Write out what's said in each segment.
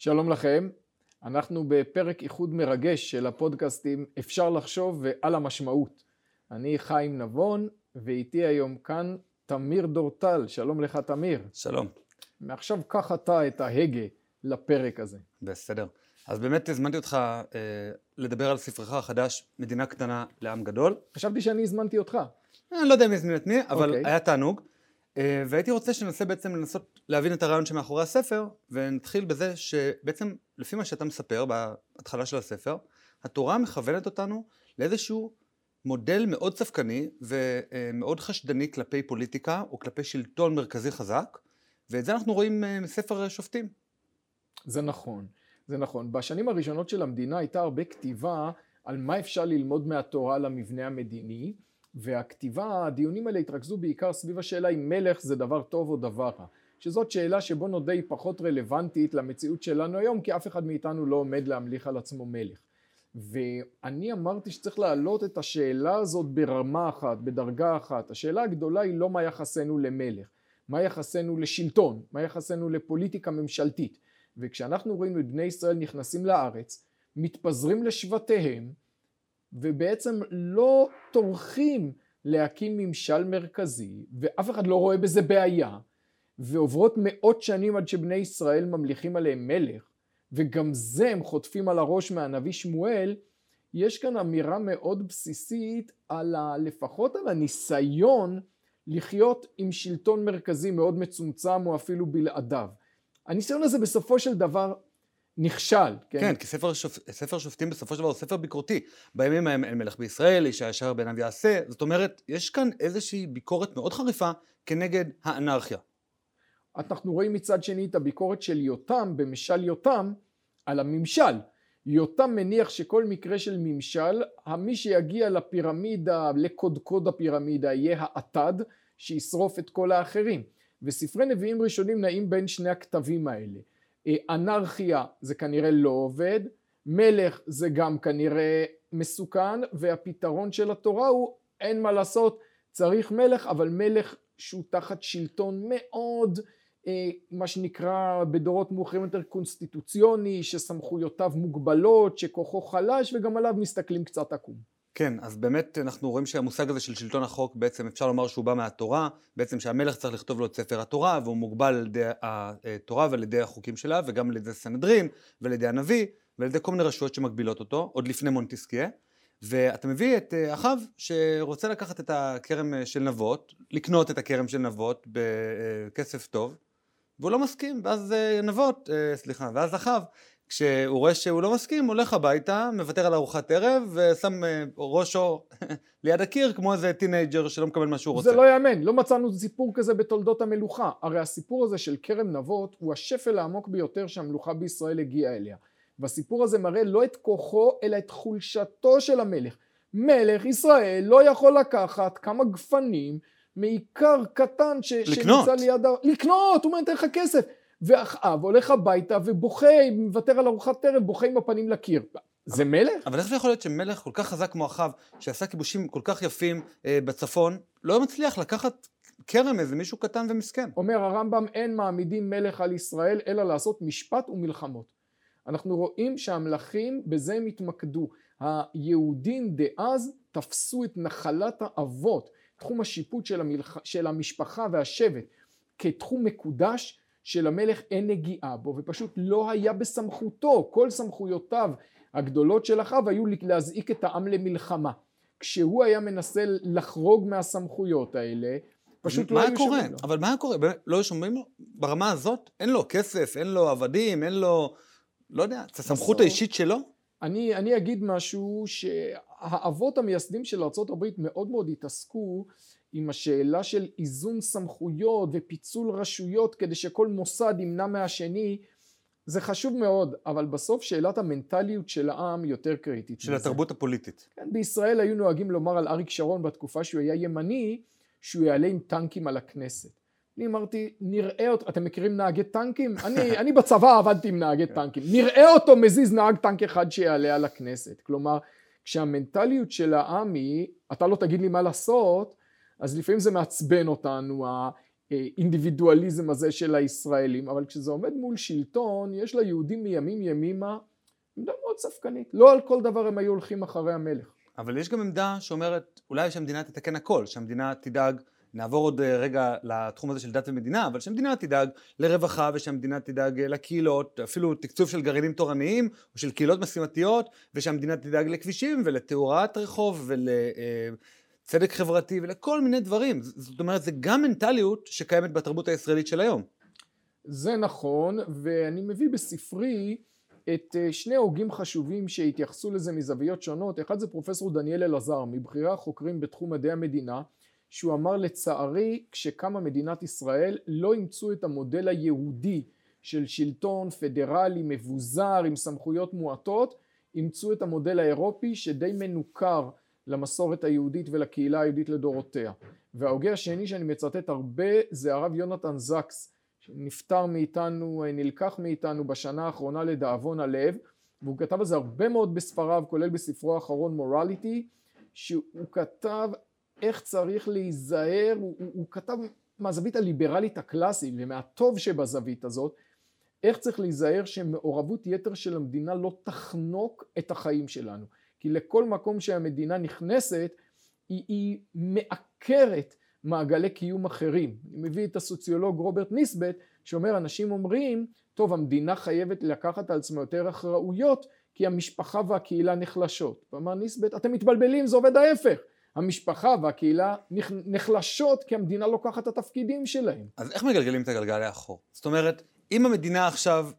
שלום לכם, אנחנו בפרק איחוד מרגש של הפודקאסטים אפשר לחשוב ועל המשמעות. אני חיים נבון ואיתי היום כאן תמיר דורטל, שלום לך תמיר. שלום. מעכשיו קח אתה את ההגה לפרק הזה. בסדר. אז באמת הזמנתי אותך אה, לדבר על ספרך החדש, מדינה קטנה לעם גדול. חשבתי שאני הזמנתי אותך. אני לא יודע מי הזמין את מי, אבל אוקיי. היה תענוג. אה, והייתי רוצה שננסה בעצם לנסות להבין את הרעיון שמאחורי הספר, ונתחיל בזה שבעצם לפי מה שאתה מספר בהתחלה של הספר, התורה מכוונת אותנו לאיזשהו מודל מאוד ספקני ומאוד חשדני כלפי פוליטיקה או כלפי שלטון מרכזי חזק, ואת זה אנחנו רואים אה, מספר שופטים. זה נכון, זה נכון. בשנים הראשונות של המדינה הייתה הרבה כתיבה על מה אפשר ללמוד מהתורה למבנה המדיני, והכתיבה, הדיונים האלה התרכזו בעיקר סביב השאלה אם מלך זה דבר טוב או דבר רע. שזאת שאלה שבוא נודה היא פחות רלוונטית למציאות שלנו היום, כי אף אחד מאיתנו לא עומד להמליך על עצמו מלך. ואני אמרתי שצריך להעלות את השאלה הזאת ברמה אחת, בדרגה אחת. השאלה הגדולה היא לא מה יחסנו למלך, מה יחסנו לשלטון, מה יחסנו לפוליטיקה ממשלתית. וכשאנחנו רואים את בני ישראל נכנסים לארץ, מתפזרים לשבטיהם, ובעצם לא טורחים להקים ממשל מרכזי, ואף אחד לא רואה בזה בעיה, ועוברות מאות שנים עד שבני ישראל ממליכים עליהם מלך, וגם זה הם חוטפים על הראש מהנביא שמואל, יש כאן אמירה מאוד בסיסית על ה, לפחות על הניסיון לחיות עם שלטון מרכזי מאוד מצומצם או אפילו בלעדיו. הניסיון הזה בסופו של דבר נכשל. כן, כן כי ספר, שופ... ספר שופטים בסופו של דבר הוא ספר ביקורתי. בימים ההם אין מלך בישראל, איש הישר בעיניו יעשה, זאת אומרת, יש כאן איזושהי ביקורת מאוד חריפה כנגד האנרכיה. אנחנו רואים מצד שני את הביקורת של יותם במשל יותם על הממשל. יותם מניח שכל מקרה של ממשל, מי שיגיע לפירמידה, לקודקוד הפירמידה, יהיה האטד שישרוף את כל האחרים. וספרי נביאים ראשונים נעים בין שני הכתבים האלה. אה, אנרכיה זה כנראה לא עובד, מלך זה גם כנראה מסוכן, והפתרון של התורה הוא אין מה לעשות, צריך מלך, אבל מלך שהוא תחת שלטון מאוד אה, מה שנקרא בדורות מאוחרים יותר קונסטיטוציוני, שסמכויותיו מוגבלות, שכוחו חלש וגם עליו מסתכלים קצת עקום. כן, אז באמת אנחנו רואים שהמושג הזה של שלטון החוק בעצם אפשר לומר שהוא בא מהתורה, בעצם שהמלך צריך לכתוב לו את ספר התורה והוא מוגבל על ידי התורה ועל ידי החוקים שלה וגם על ידי סנהדרין ועל ידי הנביא ועל ידי כל מיני רשויות שמגבילות אותו, עוד לפני מונטיסקיה. ואתה מביא את אה, אחאב שרוצה לקחת את הכרם של נבות, לקנות את הכרם של נבות בכסף טוב, והוא לא מסכים, ואז אה, נבות, אה, סליחה, ואז אחאב כשהוא רואה שהוא לא מסכים, הולך הביתה, מוותר על ארוחת ערב, ושם אה, ראשו ליד הקיר כמו איזה teenager שלא מקבל מה שהוא רוצה. זה לא יאמן, לא מצאנו סיפור כזה בתולדות המלוכה. הרי הסיפור הזה של כרם נבות הוא השפל העמוק ביותר שהמלוכה בישראל הגיעה אליה. והסיפור הזה מראה לא את כוחו, אלא את חולשתו של המלך. מלך ישראל לא יכול לקחת כמה גפנים מאיכר קטן ש... לקנות. שנמצא ליד... לקנות! הוא אומר, אתן לך כסף. ואחאב הולך הביתה ובוכה, מוותר על ארוחת ערב, בוכה עם הפנים לקיר. זה מלך? אבל איך זה יכול להיות שמלך כל כך חזק כמו אחאב, שעשה כיבושים כל כך יפים אה, בצפון, לא מצליח לקחת כרם איזה מישהו קטן ומסכן? אומר הרמב"ם, אין מעמידים מלך על ישראל, אלא לעשות משפט ומלחמות. אנחנו רואים שהמלכים בזה הם התמקדו. היהודים דאז תפסו את נחלת האבות, תחום השיפוט של, המלח... של המשפחה והשבט, כתחום מקודש שלמלך אין נגיעה בו ופשוט לא היה בסמכותו, כל סמכויותיו הגדולות של אחאב היו להזעיק את העם למלחמה. כשהוא היה מנסה לחרוג מהסמכויות האלה, פשוט לא היו שומעים לו. אבל מה קורה? לא שומעים לו? ברמה הזאת? אין לו כסף, אין לו עבדים, אין לו... לא יודע, את הסמכות האישית שלו? אני, אני אגיד משהו שהאבות המייסדים של ארה"ב מאוד מאוד התעסקו עם השאלה של איזון סמכויות ופיצול רשויות כדי שכל מוסד ימנע מהשני זה חשוב מאוד אבל בסוף שאלת המנטליות של העם יותר קריטית. של מזה. התרבות הפוליטית. כן, בישראל היו נוהגים לומר על אריק שרון בתקופה שהוא היה ימני שהוא יעלה עם טנקים על הכנסת. אני אמרתי נראה אותו, אתם מכירים נהגי טנקים? אני, אני בצבא עבדתי עם נהגי טנקים, נראה אותו מזיז נהג טנק אחד שיעלה על הכנסת. כלומר כשהמנטליות של העם היא אתה לא תגיד לי מה לעשות אז לפעמים זה מעצבן אותנו, האינדיבידואליזם הזה של הישראלים, אבל כשזה עומד מול שלטון, יש ליהודים מימים ימימה עמדה מאוד ספקנית. לא על כל דבר הם היו הולכים אחרי המלך. אבל יש גם עמדה שאומרת, אולי שהמדינה תתקן הכל, שהמדינה תדאג נעבור עוד אה, רגע לתחום הזה של דת ומדינה, אבל שהמדינה תדאג לרווחה ושהמדינה תדאג אה, לקהילות, אפילו תקצוב של גרעינים תורניים או של קהילות משימתיות, ושהמדינה תדאג לכבישים ולתאורת רחוב ולצדק חברתי ולכל מיני דברים. זאת אומרת, זה גם מנטליות שקיימת בתרבות הישראלית של היום. זה נכון, ואני מביא בספרי את אה, שני הוגים חשובים שהתייחסו לזה מזוויות שונות. אחד זה פרופסור דניאל אלעזר, מבכירי החוקרים בתחום מדעי המדינה, שהוא אמר לצערי כשקמה מדינת ישראל לא אימצו את המודל היהודי של שלטון פדרלי מבוזר עם סמכויות מועטות אימצו את המודל האירופי שדי מנוכר למסורת היהודית ולקהילה היהודית לדורותיה וההוגה השני שאני מצטט הרבה זה הרב יונתן זקס שנפטר מאיתנו נלקח מאיתנו בשנה האחרונה לדאבון הלב והוא כתב על זה הרבה מאוד בספריו כולל בספרו האחרון מורליטי שהוא כתב איך צריך להיזהר, הוא, הוא, הוא כתב מהזווית הליברלית הקלאסית ומהטוב שבזווית הזאת, איך צריך להיזהר שמעורבות יתר של המדינה לא תחנוק את החיים שלנו. כי לכל מקום שהמדינה נכנסת, היא, היא מעקרת מעגלי קיום אחרים. אני מביא את הסוציולוג רוברט ניסבט, שאומר, אנשים אומרים, טוב, המדינה חייבת לקחת על עצמה יותר אחראויות, כי המשפחה והקהילה נחלשות. ואמר ניסבט, אתם מתבלבלים, זה עובד ההפך. המשפחה והקהילה נחלשות כי המדינה לוקחת את התפקידים שלהם. אז איך מגלגלים את הגלגל לאחור? זאת אומרת, אם המדינה עכשיו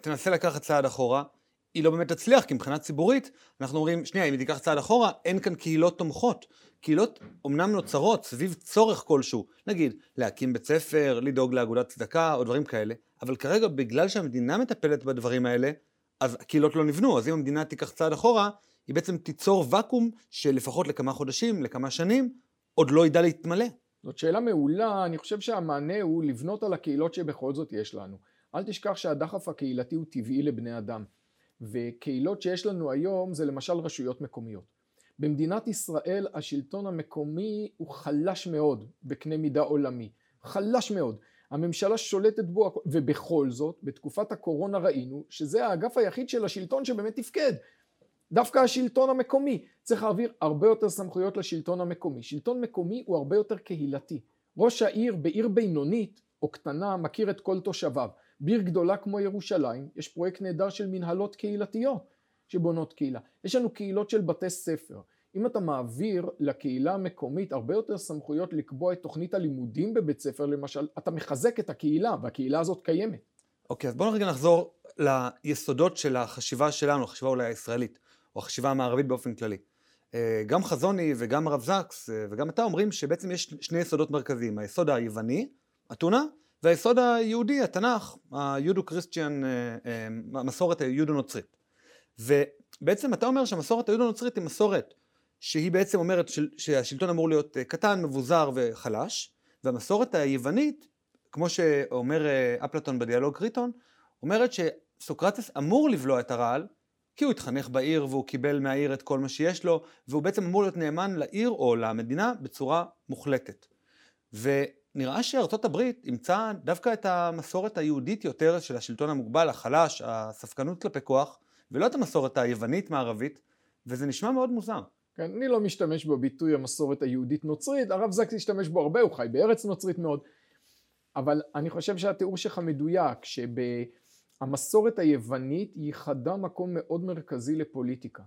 תנסה לקחת צעד אחורה, היא לא באמת תצליח, כי מבחינה ציבורית, אנחנו אומרים, שנייה, אם היא תיקח צעד אחורה, אין כאן קהילות תומכות. קהילות אומנם נוצרות סביב צורך כלשהו, נגיד, להקים בית ספר, לדאוג לאגודת צדקה, או דברים כאלה, אבל כרגע, בגלל שהמדינה מטפלת בדברים האלה, אז הקהילות לא נבנו, אז אם המדינה תיקח צעד אחורה, היא בעצם תיצור ואקום שלפחות לכמה חודשים, לכמה שנים, עוד לא ידע להתמלא. זאת שאלה מעולה, אני חושב שהמענה הוא לבנות על הקהילות שבכל זאת יש לנו. אל תשכח שהדחף הקהילתי הוא טבעי לבני אדם, וקהילות שיש לנו היום זה למשל רשויות מקומיות. במדינת ישראל השלטון המקומי הוא חלש מאוד בקנה מידה עולמי, חלש מאוד. הממשלה שולטת בו, ובכל זאת, בתקופת הקורונה ראינו שזה האגף היחיד של השלטון שבאמת תפקד. דווקא השלטון המקומי צריך להעביר הרבה יותר סמכויות לשלטון המקומי. שלטון מקומי הוא הרבה יותר קהילתי. ראש העיר בעיר בינונית או קטנה מכיר את כל תושביו. בעיר גדולה כמו ירושלים יש פרויקט נהדר של מנהלות קהילתיות שבונות קהילה. יש לנו קהילות של בתי ספר. אם אתה מעביר לקהילה המקומית הרבה יותר סמכויות לקבוע את תוכנית הלימודים בבית ספר למשל, אתה מחזק את הקהילה והקהילה הזאת קיימת. אוקיי, okay, אז בואו רגע נחזור ליסודות של החשיבה שלנו, החשיבה אולי הישראלית. או החשיבה המערבית באופן כללי. אה, גם חזוני וגם הרב זקס אה, וגם אתה אומרים שבעצם יש שני יסודות מרכזיים, היסוד היווני, אתונה, והיסוד היהודי, התנ"ך, היודו קריסטיאן, אה, המסורת היהודו נוצרית. ובעצם אתה אומר שהמסורת היהודו נוצרית היא מסורת שהיא בעצם אומרת שהשלטון אמור להיות קטן, מבוזר וחלש, והמסורת היוונית, כמו שאומר אפלטון בדיאלוג קריטון, אומרת שסוקרטס אמור לבלוע את הרעל, כי הוא התחנך בעיר והוא קיבל מהעיר את כל מה שיש לו, והוא בעצם אמור להיות נאמן לעיר או למדינה בצורה מוחלטת. ונראה שארצות הברית אימצה דווקא את המסורת היהודית יותר של השלטון המוגבל, החלש, הספקנות כלפי כוח, ולא את המסורת היוונית-מערבית, וזה נשמע מאוד מוזר. כן, אני לא משתמש בביטוי המסורת היהודית נוצרית, הרב זקס השתמש בו הרבה, הוא חי בארץ נוצרית מאוד, אבל אני חושב שהתיאור שלך מדויק, שב... המסורת היוונית ייחדה מקום מאוד מרכזי לפוליטיקה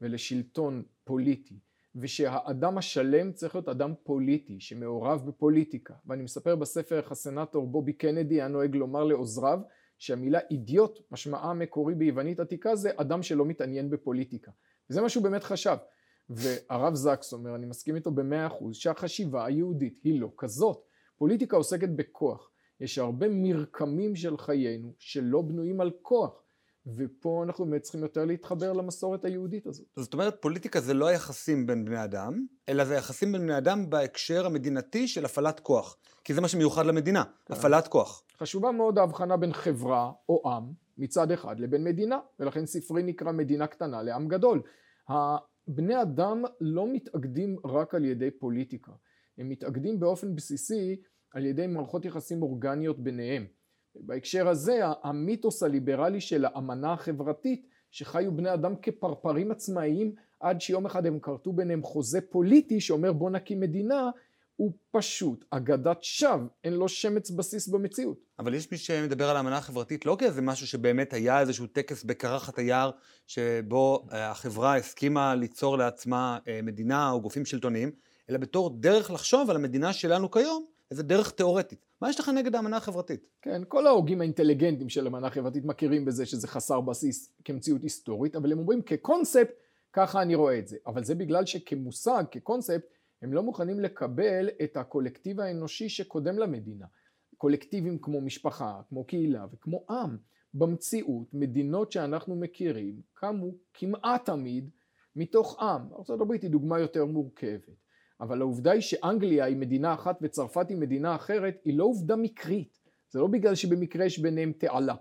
ולשלטון פוליטי ושהאדם השלם צריך להיות אדם פוליטי שמעורב בפוליטיקה. ואני מספר בספר איך הסנאטור בובי קנדי היה נוהג לומר לעוזריו שהמילה אידיוט משמעה המקורי ביוונית עתיקה זה אדם שלא מתעניין בפוליטיקה. וזה מה שהוא באמת חשב. והרב זקס אומר אני מסכים איתו במאה אחוז שהחשיבה היהודית היא לא כזאת. פוליטיקה עוסקת בכוח. יש הרבה מרקמים של חיינו שלא בנויים על כוח ופה אנחנו באמת צריכים יותר להתחבר למסורת היהודית הזאת. זאת אומרת פוליטיקה זה לא היחסים בין בני אדם, אלא זה יחסים בין בני אדם בהקשר המדינתי של הפעלת כוח. כי זה מה שמיוחד למדינה, כן. הפעלת כוח. חשובה מאוד ההבחנה בין חברה או עם מצד אחד לבין מדינה, ולכן ספרי נקרא מדינה קטנה לעם גדול. בני אדם לא מתאגדים רק על ידי פוליטיקה, הם מתאגדים באופן בסיסי על ידי מערכות יחסים אורגניות ביניהם. בהקשר הזה המיתוס הליברלי של האמנה החברתית שחיו בני אדם כפרפרים עצמאיים עד שיום אחד הם כרתו ביניהם חוזה פוליטי שאומר בוא נקים מדינה הוא פשוט אגדת שווא, אין לו שמץ בסיס במציאות. אבל יש מי שמדבר על האמנה החברתית לא כאיזה משהו שבאמת היה איזשהו טקס בקרחת היער שבו אה, החברה הסכימה ליצור לעצמה אה, מדינה או גופים שלטוניים, אלא בתור דרך לחשוב על המדינה שלנו כיום, איזה דרך תיאורטית. מה יש לך נגד האמנה החברתית? כן, כל ההוגים האינטליגנטים של האמנה החברתית מכירים בזה שזה חסר בסיס כמציאות היסטורית, אבל הם אומרים כקונספט, ככה אני רואה את זה. אבל זה בגלל שכמושג, כקונספט, הם לא מוכנים לקבל את הקולקטיב האנושי שקודם למדינה. קולקטיבים כמו משפחה, כמו קהילה וכמו עם. במציאות, מדינות שאנחנו מכירים קמו כמעט תמיד מתוך עם. ארה"ב היא דוגמה יותר מורכבת. אבל העובדה היא שאנגליה היא מדינה אחת וצרפת היא מדינה אחרת, היא לא עובדה מקרית. זה לא בגלל שבמקרה יש ביניהם תעלה.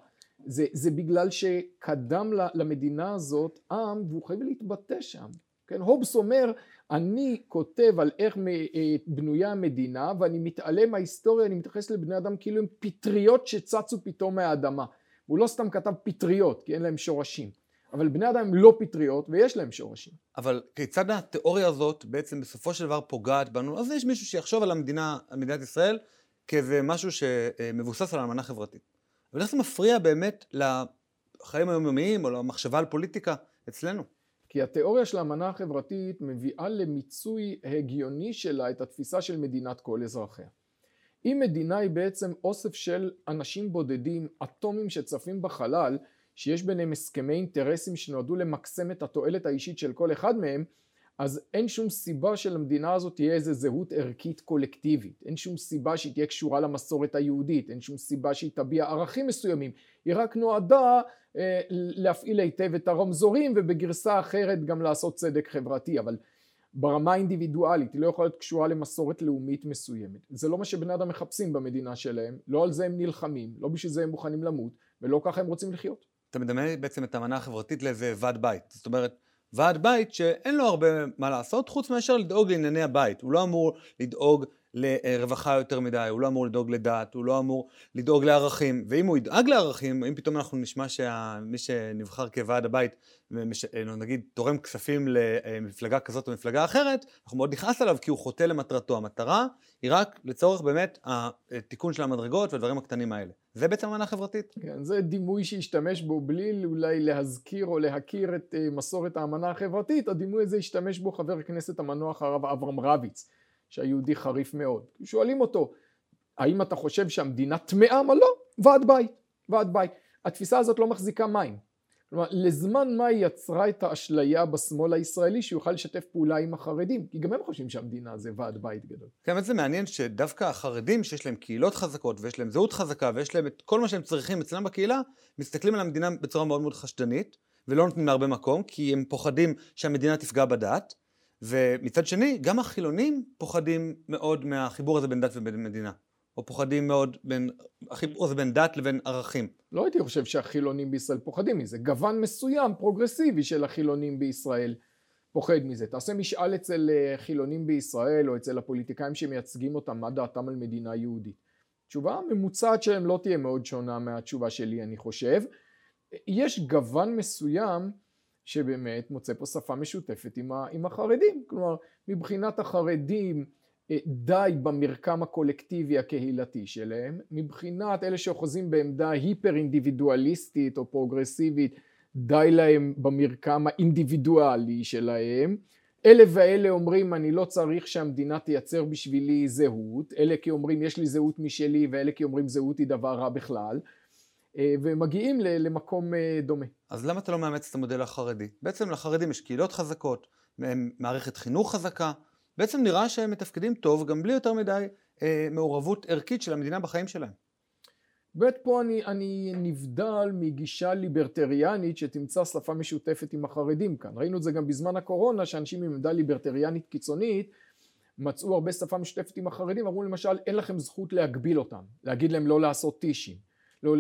זה, זה בגלל שקדם למדינה הזאת עם והוא חייב להתבטא שם. כן, הובס אומר אני כותב על איך אה, בנויה המדינה ואני מתעלם מההיסטוריה, אני מתייחס לבני אדם כאילו הם פטריות שצצו פתאום מהאדמה. הוא לא סתם כתב פטריות כי אין להם שורשים. אבל בני אדם הם לא פטריות ויש להם שורשים. אבל כיצד התיאוריה הזאת בעצם בסופו של דבר פוגעת בנו? אז יש מישהו שיחשוב על המדינה, על מדינת ישראל, כאיזה משהו שמבוסס על אמנה חברתית. אבל איך זה מפריע באמת לחיים היומיומיים או למחשבה על פוליטיקה אצלנו? כי התיאוריה של האמנה החברתית מביאה למיצוי הגיוני שלה את התפיסה של מדינת כל אזרחיה. אם מדינה היא בעצם אוסף של אנשים בודדים, אטומים שצפים בחלל, שיש ביניהם הסכמי אינטרסים שנועדו למקסם את התועלת האישית של כל אחד מהם, אז אין שום סיבה שלמדינה הזאת תהיה איזה זהות ערכית קולקטיבית, אין שום סיבה שהיא תהיה קשורה למסורת היהודית, אין שום סיבה שהיא תביע ערכים מסוימים, היא רק נועדה אה, להפעיל היטב את הרמזורים ובגרסה אחרת גם לעשות צדק חברתי, אבל ברמה האינדיבידואלית היא לא יכולה להיות קשורה למסורת לאומית מסוימת. זה לא מה שבני אדם מחפשים במדינה שלהם, לא על זה הם נלחמים, לא בשביל זה הם מוכנים למות, ולא ככה הם רוצים לחיות. אתה מדמה בעצם את המנה החברתית לאיזה ועד בית, זאת אומרת ועד בית שאין לו הרבה מה לעשות חוץ מאשר לדאוג לענייני הבית, הוא לא אמור לדאוג לרווחה יותר מדי, הוא לא אמור לדאוג לדת, הוא לא אמור לדאוג לערכים, ואם הוא ידאג לערכים, אם פתאום אנחנו נשמע שמי שנבחר כוועד הבית, נגיד תורם כספים למפלגה כזאת או מפלגה אחרת, אנחנו מאוד נכעס עליו כי הוא חוטא למטרתו. המטרה היא רק לצורך באמת התיקון של המדרגות והדברים הקטנים האלה. זה בעצם אמנה חברתית. כן, זה דימוי שהשתמש בו בלי אולי להזכיר או להכיר את אה, מסורת האמנה החברתית, הדימוי הזה השתמש בו חבר הכנסת המנוח הרב אברהם רביץ. שהיהודי חריף מאוד. שואלים אותו, האם אתה חושב שהמדינה טמאה? מה לא, ועד בית, ועד בית. התפיסה הזאת לא מחזיקה מים. כלומר, לזמן מה היא יצרה את האשליה בשמאל הישראלי שיוכל לשתף פעולה עם החרדים? כי גם הם חושבים שהמדינה זה ועד בית גדול. כן, זה מעניין שדווקא החרדים, שיש להם קהילות חזקות ויש להם זהות חזקה ויש להם את כל מה שהם צריכים אצלם בקהילה, מסתכלים על המדינה בצורה מאוד מאוד חשדנית ולא נותנים לה הרבה מקום, כי הם פוחדים שהמדינה תפגע בדת. ומצד שני, גם החילונים פוחדים מאוד מהחיבור הזה בין דת ובין מדינה. או פוחדים מאוד בין, החיבור הזה בין דת לבין ערכים. לא הייתי חושב שהחילונים בישראל פוחדים מזה. גוון מסוים, פרוגרסיבי של החילונים בישראל פוחד מזה. תעשה משאל אצל אה, חילונים בישראל או אצל הפוליטיקאים שמייצגים אותם, מה דעתם על מדינה יהודית. תשובה ממוצעת שלהם לא תהיה מאוד שונה מהתשובה שלי אני חושב. יש גוון מסוים שבאמת מוצא פה שפה משותפת עם, עם החרדים. כלומר, מבחינת החרדים די במרקם הקולקטיבי הקהילתי שלהם, מבחינת אלה שאוחזים בעמדה היפר אינדיבידואליסטית או פרוגרסיבית, די להם במרקם האינדיבידואלי שלהם. אלה ואלה אומרים אני לא צריך שהמדינה תייצר בשבילי זהות, אלה כי אומרים יש לי זהות משלי ואלה כי אומרים זהות היא דבר רע בכלל. אה, ומגיעים למקום אה, דומה. אז למה אתה לא מאמץ את המודל החרדי? בעצם לחרדים יש קהילות חזקות, מערכת חינוך חזקה, בעצם נראה שהם מתפקדים טוב גם בלי יותר מדי אה, מעורבות ערכית של המדינה בחיים שלהם. בית פה אני, אני נבדל מגישה ליברטריאנית שתמצא שפה משותפת עם החרדים כאן. ראינו את זה גם בזמן הקורונה שאנשים עם עמדה ליברטריאנית קיצונית מצאו הרבה שפה משותפת עם החרדים, אמרו למשל אין לכם זכות להגביל אותם, להגיד להם לא לעשות טישים. לא,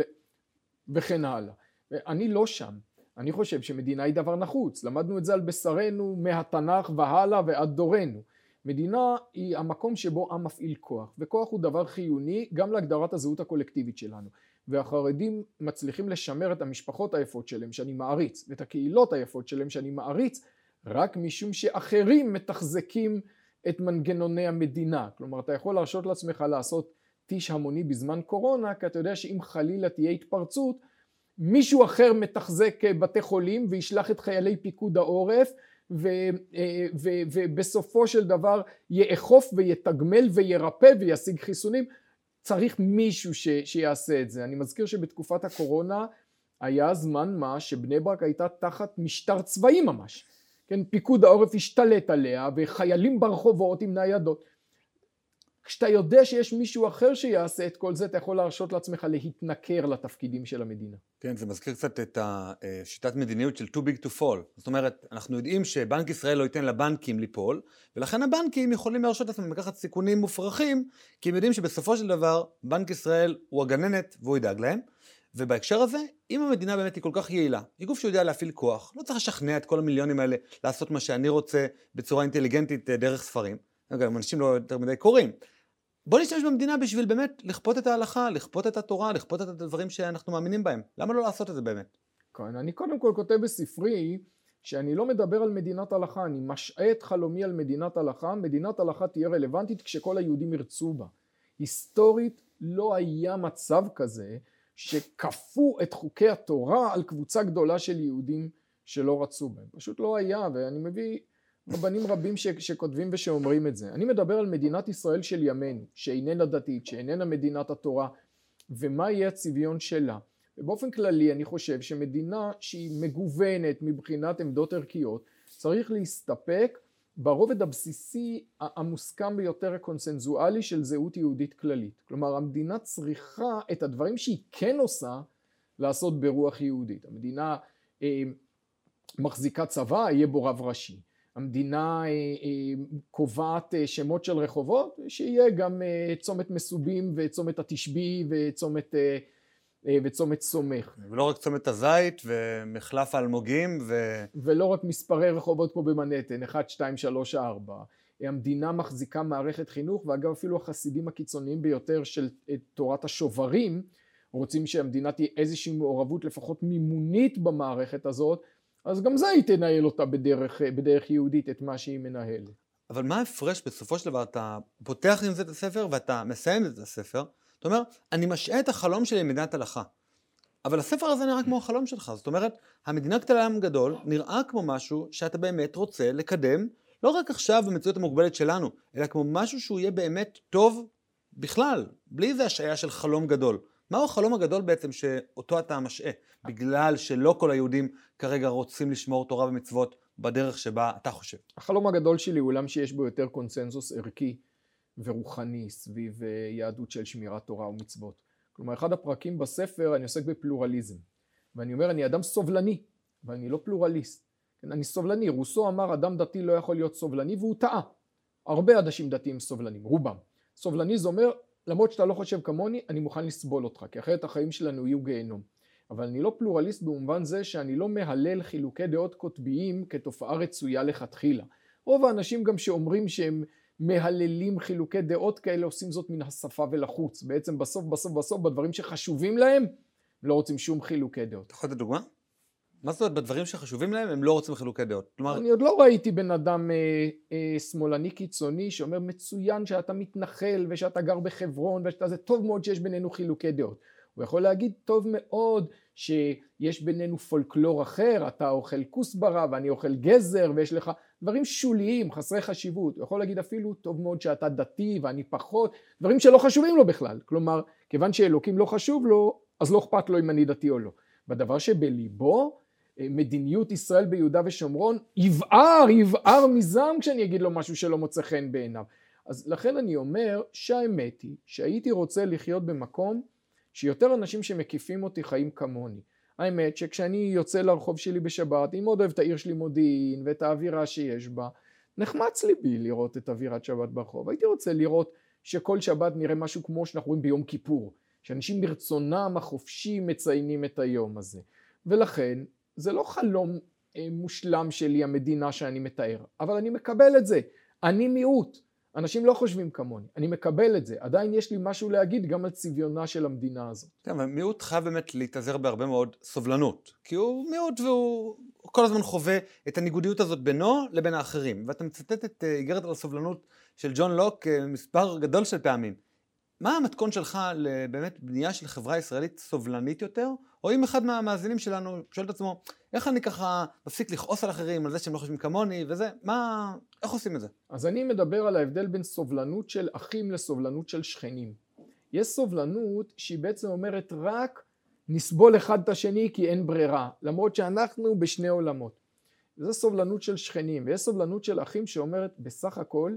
וכן הלאה. אני לא שם. אני חושב שמדינה היא דבר נחוץ. למדנו את זה על בשרנו מהתנ"ך והלאה ועד דורנו. מדינה היא המקום שבו עם מפעיל כוח, וכוח הוא דבר חיוני גם להגדרת הזהות הקולקטיבית שלנו. והחרדים מצליחים לשמר את המשפחות היפות שלהם שאני מעריץ, ואת הקהילות היפות שלהם שאני מעריץ, רק משום שאחרים מתחזקים את מנגנוני המדינה. כלומר, אתה יכול להרשות לעצמך לעשות טיש המוני בזמן קורונה, כי אתה יודע שאם חלילה תהיה התפרצות, מישהו אחר מתחזק בתי חולים וישלח את חיילי פיקוד העורף ו, אה, ו, ובסופו של דבר יאכוף ויתגמל וירפא וישיג חיסונים צריך מישהו ש, שיעשה את זה. אני מזכיר שבתקופת הקורונה היה זמן מה שבני ברק הייתה תחת משטר צבאי ממש. כן, פיקוד העורף השתלט עליה וחיילים ברחובות עם ניידות. כשאתה יודע שיש מישהו אחר שיעשה את כל זה, אתה יכול להרשות לעצמך להתנכר לתפקידים של המדינה. כן, זה מזכיר קצת את השיטת מדיניות של too big to fall. זאת אומרת, אנחנו יודעים שבנק ישראל לא ייתן לבנקים ליפול, ולכן הבנקים יכולים להרשות לעצמם לקחת סיכונים מופרכים, כי הם יודעים שבסופו של דבר, בנק ישראל הוא הגננת והוא ידאג להם. ובהקשר הזה, אם המדינה באמת היא כל כך יעילה, היא גוף שיודע להפעיל כוח, לא צריך לשכנע את כל המיליונים האלה לעשות מה שאני רוצה בצורה אינטליגנטית אה, דרך ספרים. אגב, אנשים לא יותר מדי קוראים. בוא נשתמש במדינה בשביל באמת לכפות את ההלכה, לכפות את התורה, לכפות את הדברים שאנחנו מאמינים בהם. למה לא לעשות את זה באמת? כן, אני קודם כל כותב בספרי שאני לא מדבר על מדינת הלכה, אני משעה את חלומי על מדינת הלכה, מדינת הלכה תהיה רלוונטית כשכל היהודים ירצו בה. היסטורית לא היה מצב כזה שכפו את חוקי התורה על קבוצה גדולה של יהודים שלא רצו בהם. פשוט לא היה, ואני מביא רבנים רבים ש, שכותבים ושאומרים את זה. אני מדבר על מדינת ישראל של ימינו, שאיננה דתית, שאיננה מדינת התורה, ומה יהיה הצביון שלה. ובאופן כללי אני חושב שמדינה שהיא מגוונת מבחינת עמדות ערכיות, צריך להסתפק ברובד הבסיסי המוסכם ביותר הקונסנזואלי של זהות יהודית כללית. כלומר המדינה צריכה את הדברים שהיא כן עושה לעשות ברוח יהודית. המדינה אה, מחזיקה צבא, יהיה בו רב ראשי. המדינה אה, אה, קובעת אה, שמות של רחובות, שיהיה גם צומת מסובים וצומת התשבי וצומת, וצומת סומך. ולא רק צומת הזית ומחלף האלמוגים ו... ולא רק מספרי רחובות כמו במנהטן, 1, 2, 3, 4. המדינה מחזיקה מערכת חינוך, ואגב אפילו החסידים הקיצוניים ביותר של תורת השוברים, רוצים שהמדינה תהיה איזושהי מעורבות לפחות מימונית במערכת הזאת, אז גם זה היא תנהל אותה בדרך, בדרך יהודית, את מה שהיא מנהלת. אבל מה ההפרש בסופו של דבר? אתה פותח עם זה את הספר ואתה מסיים את הספר, אתה אומר, אני משעה את החלום שלי למדינת הלכה. אבל הספר הזה נראה כמו החלום שלך, זאת אומרת, המדינה קטנה עם גדול נראה כמו משהו שאתה באמת רוצה לקדם, לא רק עכשיו במציאות המוגבלת שלנו, אלא כמו משהו שהוא יהיה באמת טוב בכלל, בלי איזה השעיה של חלום גדול. מהו החלום הגדול בעצם שאותו אתה משעה, בגלל שלא כל היהודים כרגע רוצים לשמור תורה ומצוות בדרך שבה אתה חושב? החלום הגדול שלי הוא עולם שיש בו יותר קונצנזוס ערכי ורוחני סביב אה, יהדות של שמירת תורה ומצוות. כלומר, אחד הפרקים בספר אני עוסק בפלורליזם, ואני אומר אני אדם סובלני, ואני לא פלורליסט. כן, אני סובלני, רוסו אמר אדם דתי לא יכול להיות סובלני והוא טעה. הרבה אנשים דתיים סובלנים, רובם. סובלני זה אומר למרות שאתה לא חושב כמוני, אני מוכן לסבול אותך, כי אחרת החיים שלנו יהיו גיהנום. אבל אני לא פלורליסט במובן זה שאני לא מהלל חילוקי דעות קוטביים כתופעה רצויה לכתחילה. רוב האנשים גם שאומרים שהם מהללים חילוקי דעות כאלה עושים זאת מן השפה ולחוץ. בעצם בסוף בסוף בסוף בדברים שחשובים להם לא רוצים שום חילוקי דעות. אתה יכול לתת דוגמה? מה זאת אומרת, בדברים שחשובים להם הם לא רוצים חילוקי דעות? כלומר... אני עוד לא ראיתי בן אדם אה, אה, שמאלני קיצוני שאומר מצוין שאתה מתנחל ושאתה גר בחברון ושאתה זה טוב מאוד שיש בינינו חילוקי דעות. הוא יכול להגיד טוב מאוד שיש בינינו פולקלור אחר, אתה אוכל כוסברה ואני אוכל גזר ויש לך דברים שוליים, חסרי חשיבות. הוא יכול להגיד אפילו טוב מאוד שאתה דתי ואני פחות, דברים שלא חשובים לו בכלל. כלומר, כיוון שאלוקים לא חשוב לו, אז לא אכפת לו אם אני דתי או לא. בדבר שבליבו מדיניות ישראל ביהודה ושומרון יבער, יבער מזעם כשאני אגיד לו משהו שלא מוצא חן בעיניו. אז לכן אני אומר שהאמת היא שהייתי רוצה לחיות במקום שיותר אנשים שמקיפים אותי חיים כמוני. האמת שכשאני יוצא לרחוב שלי בשבת, אני מאוד אוהב את העיר שלי מודיעין ואת האווירה שיש בה, נחמץ ליבי לראות את אווירת שבת ברחוב. הייתי רוצה לראות שכל שבת נראה משהו כמו שאנחנו רואים ביום כיפור, שאנשים ברצונם החופשי מציינים את היום הזה. ולכן זה לא חלום אה, מושלם שלי המדינה שאני מתאר, אבל אני מקבל את זה. אני מיעוט, אנשים לא חושבים כמוני, אני מקבל את זה, עדיין יש לי משהו להגיד גם על צביונה של המדינה הזאת. כן, אבל מיעוט חייב באמת להתאזר בהרבה מאוד סובלנות, כי הוא מיעוט והוא כל הזמן חווה את הניגודיות הזאת בינו לבין האחרים. ואתה מצטט את אה, איגרת על הסובלנות של ג'ון לוק אה, מספר גדול של פעמים. מה המתכון שלך לבאמת בנייה של חברה ישראלית סובלנית יותר? או אם אחד מהמאזינים שלנו שואל את עצמו, איך אני ככה מפסיק לכעוס על אחרים, על זה שהם לא חושבים כמוני וזה, מה, איך עושים את זה? אז אני מדבר על ההבדל בין סובלנות של אחים לסובלנות של שכנים. יש סובלנות שהיא בעצם אומרת רק נסבול אחד את השני כי אין ברירה, למרות שאנחנו בשני עולמות. זו סובלנות של שכנים, ויש סובלנות של אחים שאומרת בסך הכל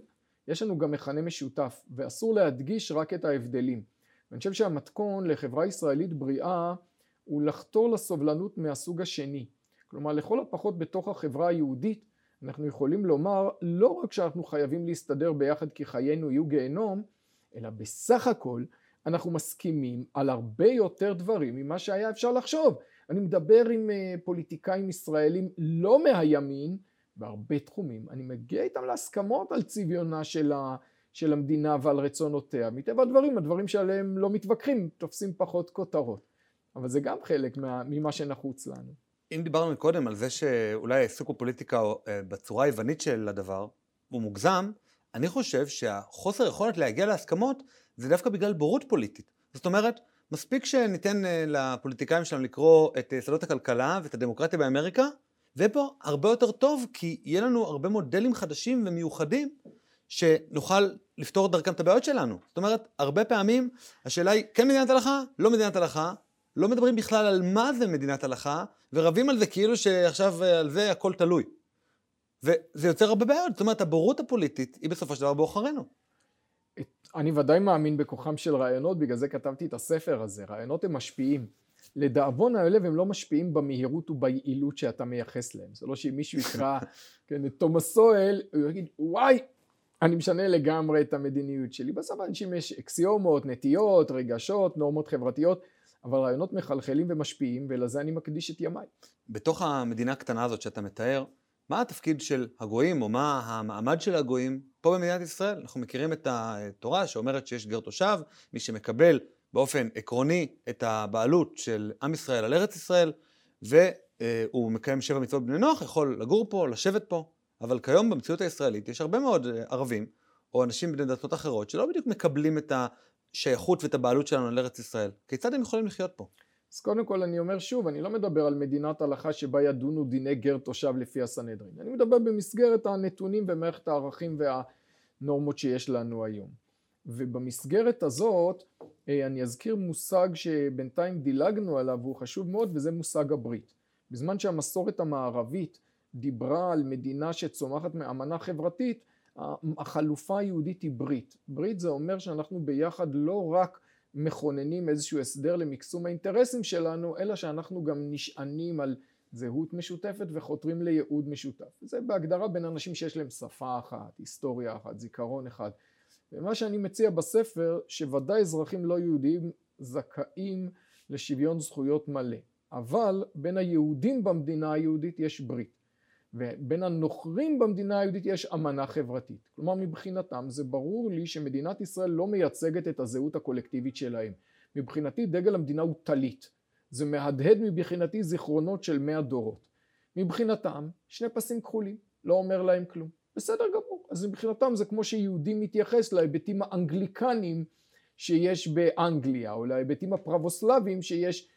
יש לנו גם מכנה משותף, ואסור להדגיש רק את ההבדלים. ואני חושב שהמתכון לחברה ישראלית בריאה הוא לחתור לסובלנות מהסוג השני. כלומר לכל הפחות בתוך החברה היהודית אנחנו יכולים לומר לא רק שאנחנו חייבים להסתדר ביחד כי חיינו יהיו גיהנום, אלא בסך הכל אנחנו מסכימים על הרבה יותר דברים ממה שהיה אפשר לחשוב. אני מדבר עם אה, פוליטיקאים ישראלים לא מהימין בהרבה תחומים, אני מגיע איתם להסכמות על צביונה של, ה, של המדינה ועל רצונותיה. מטבע הדברים, הדברים שעליהם לא מתווכחים תופסים פחות כותרות. אבל זה גם חלק מה, ממה שנחוץ לנו. אם דיברנו קודם על זה שאולי העיסוק בפוליטיקה אה, בצורה היוונית של הדבר הוא מוגזם, אני חושב שהחוסר יכולת להגיע להסכמות זה דווקא בגלל בורות פוליטית. זאת אומרת, מספיק שניתן אה, לפוליטיקאים שלנו לקרוא את יסודות הכלכלה ואת הדמוקרטיה באמריקה, ופה הרבה יותר טוב, כי יהיה לנו הרבה מודלים חדשים ומיוחדים שנוכל לפתור דרכם את הבעיות שלנו. זאת אומרת, הרבה פעמים השאלה היא כן מדינת הלכה, לא מדינת הלכה, לא מדברים בכלל על מה זה מדינת הלכה, ורבים על זה כאילו שעכשיו אה, על זה הכל תלוי. וזה יוצר הרבה בעיות, זאת אומרת, הבורות הפוליטית היא בסופו של דבר בעוכרינו. אני ודאי מאמין בכוחם של רעיונות, בגלל זה כתבתי את הספר הזה. רעיונות הם משפיעים. לדאבון הלב הם לא משפיעים במהירות וביעילות שאתה מייחס להם. זה לא שאם מישהו יקרא כן, את תומאס סואל, הוא יגיד, וואי, אני משנה לגמרי את המדיניות שלי. בסוף לאנשים יש אקסיומות, נטיות, רגשות, נורמות חברתיות. אבל רעיונות מחלחלים ומשפיעים, ולזה אני מקדיש את ימיי. בתוך המדינה הקטנה הזאת שאתה מתאר, מה התפקיד של הגויים, או מה המעמד של הגויים פה במדינת ישראל? אנחנו מכירים את התורה שאומרת שיש גר תושב, מי שמקבל באופן עקרוני את הבעלות של עם ישראל על ארץ ישראל, והוא מקיים שבע מצוות בני נוח, יכול לגור פה, לשבת פה. אבל כיום במציאות הישראלית יש הרבה מאוד ערבים, או אנשים בני דתות אחרות, שלא בדיוק מקבלים את השייכות ואת הבעלות שלנו על ארץ ישראל. כיצד הם יכולים לחיות פה? אז קודם כל אני אומר שוב, אני לא מדבר על מדינת הלכה שבה ידונו דיני גר תושב לפי הסנהדרין. אני מדבר במסגרת הנתונים ומערכת הערכים והנורמות שיש לנו היום. ובמסגרת הזאת אה, אני אזכיר מושג שבינתיים דילגנו עליו והוא חשוב מאוד וזה מושג הברית. בזמן שהמסורת המערבית דיברה על מדינה שצומחת מאמנה חברתית, החלופה היהודית היא ברית. ברית זה אומר שאנחנו ביחד לא רק מכוננים איזשהו הסדר למקסום האינטרסים שלנו, אלא שאנחנו גם נשענים על זהות משותפת וחותרים לייעוד משותף. זה בהגדרה בין אנשים שיש להם שפה אחת, היסטוריה אחת, זיכרון אחד. ומה שאני מציע בספר, שוודאי אזרחים לא יהודים זכאים לשוויון זכויות מלא. אבל בין היהודים במדינה היהודית יש ברית. ובין הנוכרים במדינה היהודית יש אמנה חברתית. כלומר מבחינתם זה ברור לי שמדינת ישראל לא מייצגת את הזהות הקולקטיבית שלהם. מבחינתי דגל המדינה הוא טלית. זה מהדהד מבחינתי זיכרונות של מאה דורות. מבחינתם שני פסים כחולים, לא אומר להם כלום. בסדר גמור. אז מבחינתם זה כמו שיהודי מתייחס להיבטים האנגליקניים שיש באנגליה, או להיבטים הפרבוסלביים שיש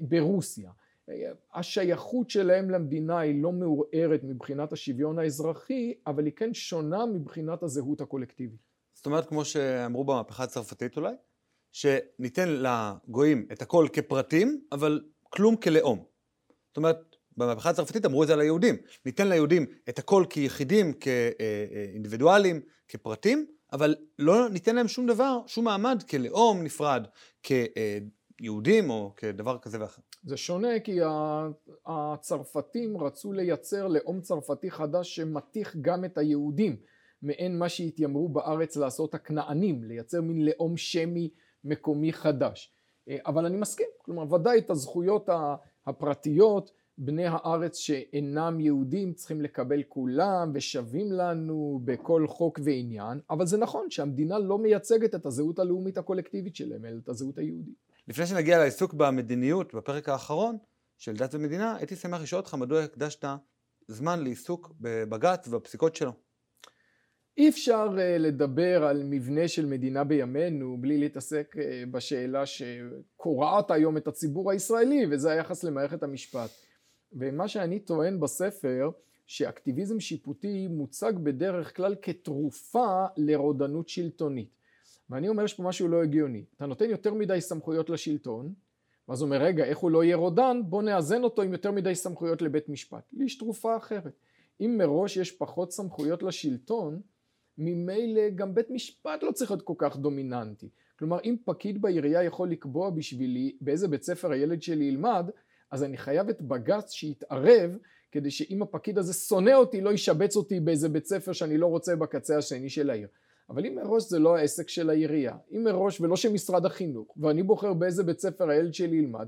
ברוסיה. השייכות שלהם למדינה היא לא מעורערת מבחינת השוויון האזרחי, אבל היא כן שונה מבחינת הזהות הקולקטיבית. זאת אומרת, כמו שאמרו במהפכה הצרפתית אולי, שניתן לגויים את הכל כפרטים, אבל כלום כלאום. זאת אומרת, במהפכה הצרפתית אמרו את זה על היהודים. ניתן ליהודים את הכל כיחידים, כאינדיבידואלים, כפרטים, אבל לא ניתן להם שום דבר, שום מעמד כלאום נפרד, כיהודים או כדבר כזה ואחר. זה שונה כי הצרפתים רצו לייצר לאום צרפתי חדש שמתיך גם את היהודים מעין מה שהתיימרו בארץ לעשות הכנענים, לייצר מין לאום שמי מקומי חדש. אה, אבל אני מסכים, כלומר ודאי את הזכויות הפרטיות בני הארץ שאינם יהודים צריכים לקבל כולם ושווים לנו בכל חוק ועניין, אבל זה נכון שהמדינה לא מייצגת את הזהות הלאומית הקולקטיבית שלהם, אלא את הזהות היהודית. לפני שנגיע לעיסוק במדיניות בפרק האחרון של דת ומדינה, הייתי שמח לשאול אותך מדוע הקדשת זמן לעיסוק בבג"ץ ובפסיקות שלו. אי אפשר uh, לדבר על מבנה של מדינה בימינו בלי להתעסק uh, בשאלה שקורעת היום את הציבור הישראלי וזה היחס למערכת המשפט. ומה שאני טוען בספר שאקטיביזם שיפוטי מוצג בדרך כלל כתרופה לרודנות שלטונית. ואני אומר יש פה משהו לא הגיוני. אתה נותן יותר מדי סמכויות לשלטון, ואז הוא אומר רגע איך הוא לא יהיה רודן בוא נאזן אותו עם יותר מדי סמכויות לבית משפט. לי יש תרופה אחרת. אם מראש יש פחות סמכויות לשלטון ממילא גם בית משפט לא צריך להיות כל כך דומיננטי. כלומר אם פקיד בעירייה יכול לקבוע בשבילי באיזה בית ספר הילד שלי ילמד אז אני חייב את בג"ץ שיתערב כדי שאם הפקיד הזה שונא אותי לא ישבץ אותי באיזה בית ספר שאני לא רוצה בקצה השני של העיר. אבל אם מראש זה לא העסק של העירייה, אם מראש ולא של משרד החינוך, ואני בוחר באיזה בית ספר הילד שלי ילמד,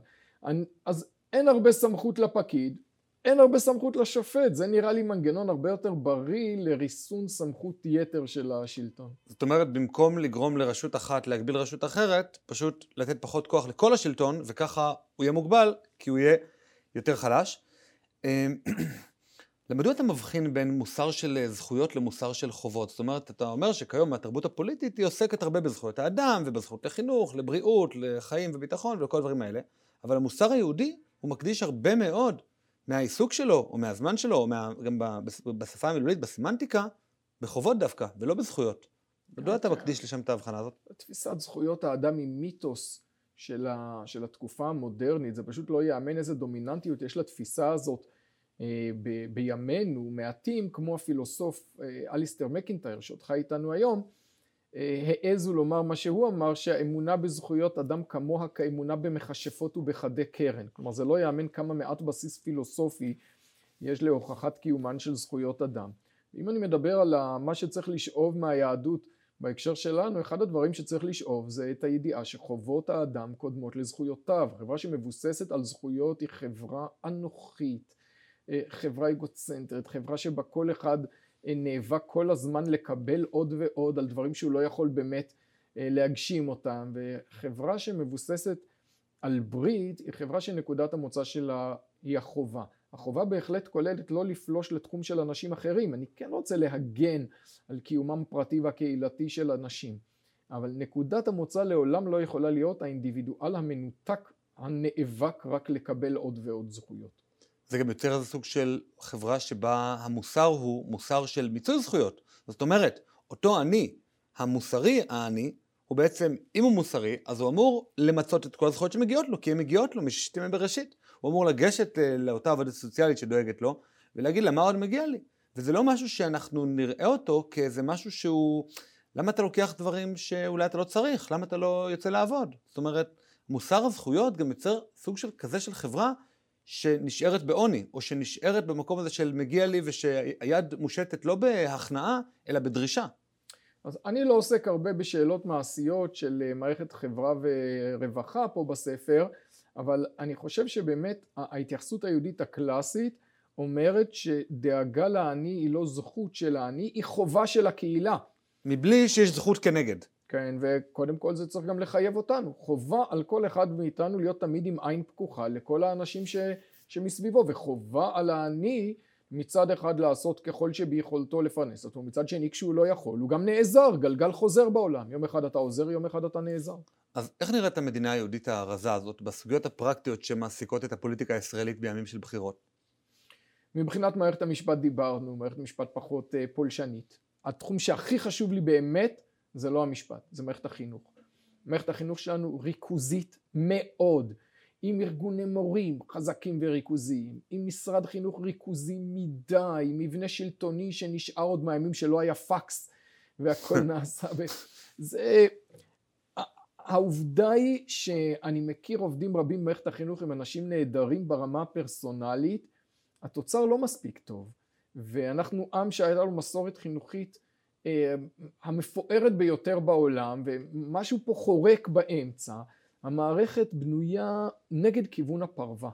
אז אין הרבה סמכות לפקיד, אין הרבה סמכות לשופט, זה נראה לי מנגנון הרבה יותר בריא לריסון סמכות יתר של השלטון. זאת אומרת, במקום לגרום לרשות אחת להגביל רשות אחרת, פשוט לתת פחות כוח לכל השלטון, וככה הוא יהיה מוגבל, כי הוא יהיה יותר חלש. אמ, למדוע אתה מבחין בין מוסר של זכויות למוסר של חובות? זאת אומרת, אתה אומר שכיום התרבות הפוליטית היא עוסקת הרבה בזכויות האדם ובזכות לחינוך, לבריאות, לחיים וביטחון וכל הדברים האלה, אבל המוסר היהודי הוא מקדיש הרבה מאוד מהעיסוק שלו, או מהזמן שלו, או מה, גם בשפה המילולית, בסמנטיקה, בחובות דווקא, ולא בזכויות. מדוע אתה מקדיש לשם את ההבחנה הזאת? תפיסת זכויות האדם היא מיתוס של, ה, של התקופה המודרנית, זה פשוט לא ייאמן איזה דומיננטיות יש לתפיסה הזאת אה, ב, בימינו, מעטים כמו הפילוסוף אה, אליסטר מקינטייר חי איתנו היום, העזו לומר מה שהוא אמר שהאמונה בזכויות אדם כמוה כאמונה במכשפות ובחדי קרן. כלומר זה לא יאמן כמה מעט בסיס פילוסופי יש להוכחת קיומן של זכויות אדם. אם אני מדבר על מה שצריך לשאוב מהיהדות בהקשר שלנו אחד הדברים שצריך לשאוב זה את הידיעה שחובות האדם קודמות לזכויותיו. חברה שמבוססת על זכויות היא חברה אנוכית אה, חברה אגוצנטרית חברה שבה כל אחד נאבק כל הזמן לקבל עוד ועוד על דברים שהוא לא יכול באמת אה, להגשים אותם וחברה שמבוססת על ברית היא חברה שנקודת המוצא שלה היא החובה. החובה בהחלט כוללת לא לפלוש לתחום של אנשים אחרים, אני כן רוצה להגן על קיומם הפרטי והקהילתי של אנשים, אבל נקודת המוצא לעולם לא יכולה להיות האינדיבידואל המנותק הנאבק רק לקבל עוד ועוד זכויות. זה גם יותר איזה סוג של חברה שבה המוסר הוא מוסר של מיצוי זכויות. זאת אומרת, אותו אני, המוסרי העני, הוא בעצם, אם הוא מוסרי, אז הוא אמור למצות את כל הזכויות שמגיעות לו, כי הן מגיעות לו משישת ימי בראשית. הוא אמור לגשת אה, לאותה עבודת סוציאלית שדואגת לו, ולהגיד לה מה עוד מגיע לי. וזה לא משהו שאנחנו נראה אותו כאיזה משהו שהוא... למה אתה לוקח דברים שאולי אתה לא צריך? למה אתה לא יוצא לעבוד? זאת אומרת, מוסר הזכויות גם יוצר סוג של כזה של חברה שנשארת בעוני, או שנשארת במקום הזה של מגיע לי ושהיד מושטת לא בהכנעה, אלא בדרישה. אז אני לא עוסק הרבה בשאלות מעשיות של אה, מערכת חברה ורווחה פה בספר, אבל אני חושב שבאמת ההתייחסות היהודית הקלאסית אומרת שדאגה לעני היא לא זכות של העני, היא חובה של הקהילה. מבלי שיש זכות כנגד. כן, וקודם כל זה צריך גם לחייב אותנו. חובה על כל אחד מאיתנו להיות תמיד עם עין פקוחה לכל האנשים ש, שמסביבו, וחובה על העני מצד אחד לעשות ככל שביכולתו לפרנס אותו, מצד שני כשהוא לא יכול, הוא גם נעזר, גלגל חוזר בעולם. יום אחד אתה עוזר, יום אחד אתה נעזר. אז איך נראית המדינה היהודית הרזה הזאת בסוגיות הפרקטיות שמעסיקות את הפוליטיקה הישראלית בימים של בחירות? מבחינת מערכת המשפט דיברנו, מערכת משפט פחות אה, פולשנית. התחום שהכי חשוב לי באמת זה לא המשפט, זה מערכת החינוך. מערכת החינוך שלנו ריכוזית מאוד, עם ארגוני מורים חזקים וריכוזיים, עם משרד חינוך ריכוזי מדי, עם מבנה שלטוני שנשאר עוד מהימים שלא היה פקס והכל נעשה. זה... העובדה היא שאני מכיר עובדים רבים במערכת החינוך עם אנשים נהדרים ברמה הפרסונלית, התוצר לא מספיק טוב, ואנחנו עם שהייתה לו מסורת חינוכית המפוארת ביותר בעולם ומשהו פה חורק באמצע המערכת בנויה נגד כיוון הפרווה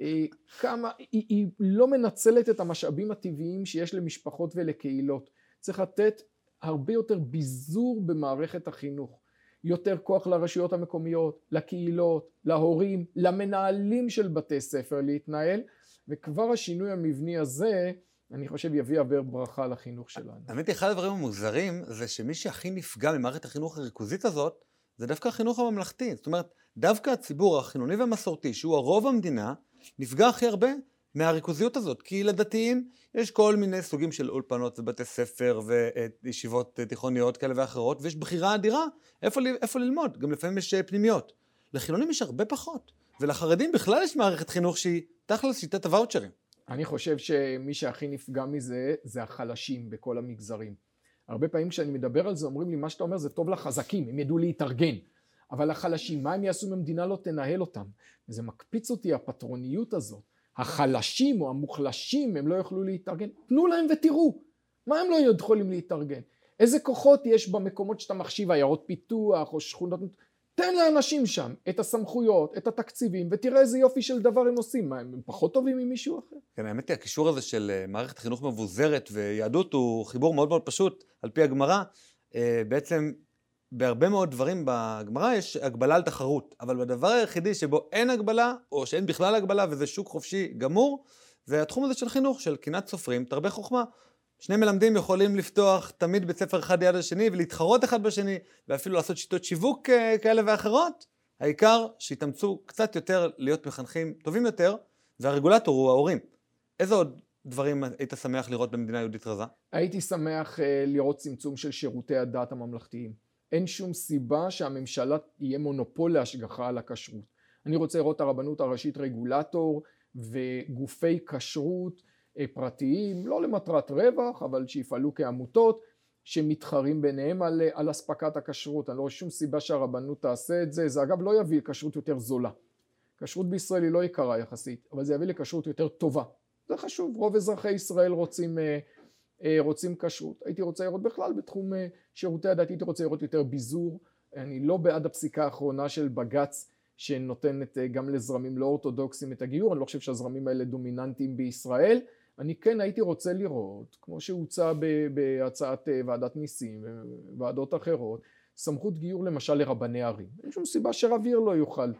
אה, כמה, היא, היא לא מנצלת את המשאבים הטבעיים שיש למשפחות ולקהילות. צריך לתת הרבה יותר ביזור במערכת החינוך. יותר כוח לרשויות המקומיות, לקהילות, להורים, למנהלים של בתי ספר להתנהל, וכבר השינוי המבני הזה, אני חושב יביא הרבה ברכה לחינוך שלנו. האמת היא, אחד הדברים המוזרים זה שמי שהכי נפגע ממערכת החינוך הריכוזית הזאת, זה דווקא החינוך הממלכתי. זאת אומרת, דווקא הציבור החילוני והמסורתי, שהוא הרוב המדינה, נפגע הכי הרבה מהריכוזיות הזאת. כי לדתיים יש כל מיני סוגים של אולפנות ובתי ספר וישיבות תיכוניות כאלה ואחרות, ויש בחירה אדירה איפה, איפה ללמוד, גם לפעמים יש פנימיות. לחילונים יש הרבה פחות, ולחרדים בכלל יש מערכת חינוך שהיא תכל'ס שיטת הוואוצ'רים. אני חושב שמי שהכי נפגע מזה זה החלשים בכל המגזרים. הרבה פעמים כשאני מדבר על זה אומרים לי מה שאתה אומר זה טוב לחזקים, הם ידעו להתארגן. אבל החלשים, מה הם יעשו אם המדינה לא תנהל אותם? וזה מקפיץ אותי הפטרוניות הזאת. החלשים או המוחלשים הם לא יוכלו להתארגן, תנו להם ותראו. מה הם לא יכולים להתארגן? איזה כוחות יש במקומות שאתה מחשיב עיירות פיתוח או שכונות תן לאנשים שם את הסמכויות, את התקציבים, ותראה איזה יופי של דבר הם עושים. מה, הם פחות טובים ממישהו אחר? כן, האמת היא, הקישור הזה של אה, מערכת חינוך מבוזרת ויהדות הוא חיבור מאוד מאוד פשוט, על פי הגמרא. אה, בעצם בהרבה מאוד דברים בגמרא יש הגבלה על תחרות, אבל בדבר היחידי שבו אין הגבלה, או שאין בכלל הגבלה וזה שוק חופשי גמור, זה התחום הזה של חינוך, של קנאת סופרים, תרבה חוכמה. שני מלמדים יכולים לפתוח תמיד בית ספר אחד ליד השני ולהתחרות אחד בשני, ואפילו לעשות שיטות שיווק אה, כאלה ואחרות. העיקר שיתאמצו קצת יותר להיות מחנכים טובים יותר, והרגולטור הוא ההורים. איזה עוד דברים היית שמח לראות במדינה יהודית רזה? הייתי שמח אה, לראות צמצום של שירותי הדת הממלכתיים. אין שום סיבה שהממשלה יהיה מונופול להשגחה על הכשרות. אני רוצה לראות את הרבנות הראשית רגולטור וגופי כשרות פרטיים, לא למטרת רווח, אבל שיפעלו כעמותות, שמתחרים ביניהם על, אה, על אספקת הכשרות. אני לא רואה שום סיבה שהרבנות תעשה את זה. זה אגב לא יביא לכשרות יותר זולה. כשרות בישראל היא לא יקרה יחסית, אבל זה יביא לכשרות יותר טובה. זה חשוב, רוב אזרחי ישראל רוצים, אה, רוצים כשרות. הייתי רוצה לראות בכלל בתחום שירותי הדת, הייתי רוצה לראות יותר ביזור. אני לא בעד הפסיקה האחרונה של בג"ץ שנותנת גם לזרמים לא אורתודוקסים את הגיור, אני לא חושב שהזרמים האלה דומיננטיים בישראל. אני כן הייתי רוצה לראות, כמו שהוצע בהצעת אה, ועדת ניסים וועדות אחרות, סמכות גיור למשל לרבני ערים. אין שום סיבה שרב עיר לא יוכל,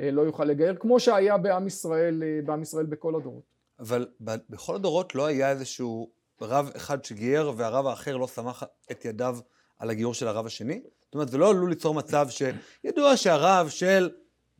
אה, לא יוכל לגייר, כמו שהיה בעם ישראל, אה, בעם ישראל בכל הדורות. אבל בכל הדורות לא היה איזשהו רב אחד שגייר והרב האחר לא סמך את ידיו על הגיור של הרב השני? זאת אומרת, זה לא עלול ליצור מצב שידוע שהרב של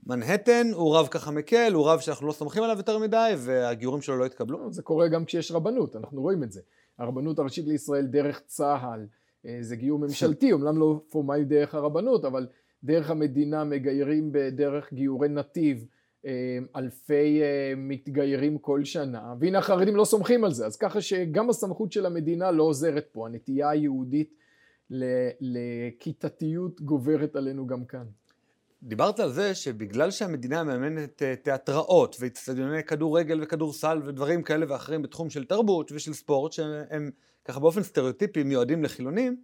מנהטן הוא רב ככה מקל, הוא רב שאנחנו לא סומכים עליו יותר מדי, והגיורים שלו לא התקבלו. זה קורה גם כשיש רבנות, אנחנו רואים את זה. הרבנות הראשית לישראל דרך צה"ל, אה, זה גיור ממשלתי, אומנם לא פורמלי דרך הרבנות, אבל דרך המדינה מגיירים בדרך גיורי נתיב אה, אלפי אה, מתגיירים כל שנה, והנה החרדים לא סומכים על זה, אז ככה שגם הסמכות של המדינה לא עוזרת פה, הנטייה היהודית לכיתתיות גוברת עלינו גם כאן. דיברת על זה שבגלל שהמדינה מממנת אה, תיאטראות ואיצטדיוני כדורגל וכדורסל ודברים כאלה ואחרים בתחום של תרבות ושל ספורט שהם ככה באופן סטריאוטיפי מיועדים לחילונים,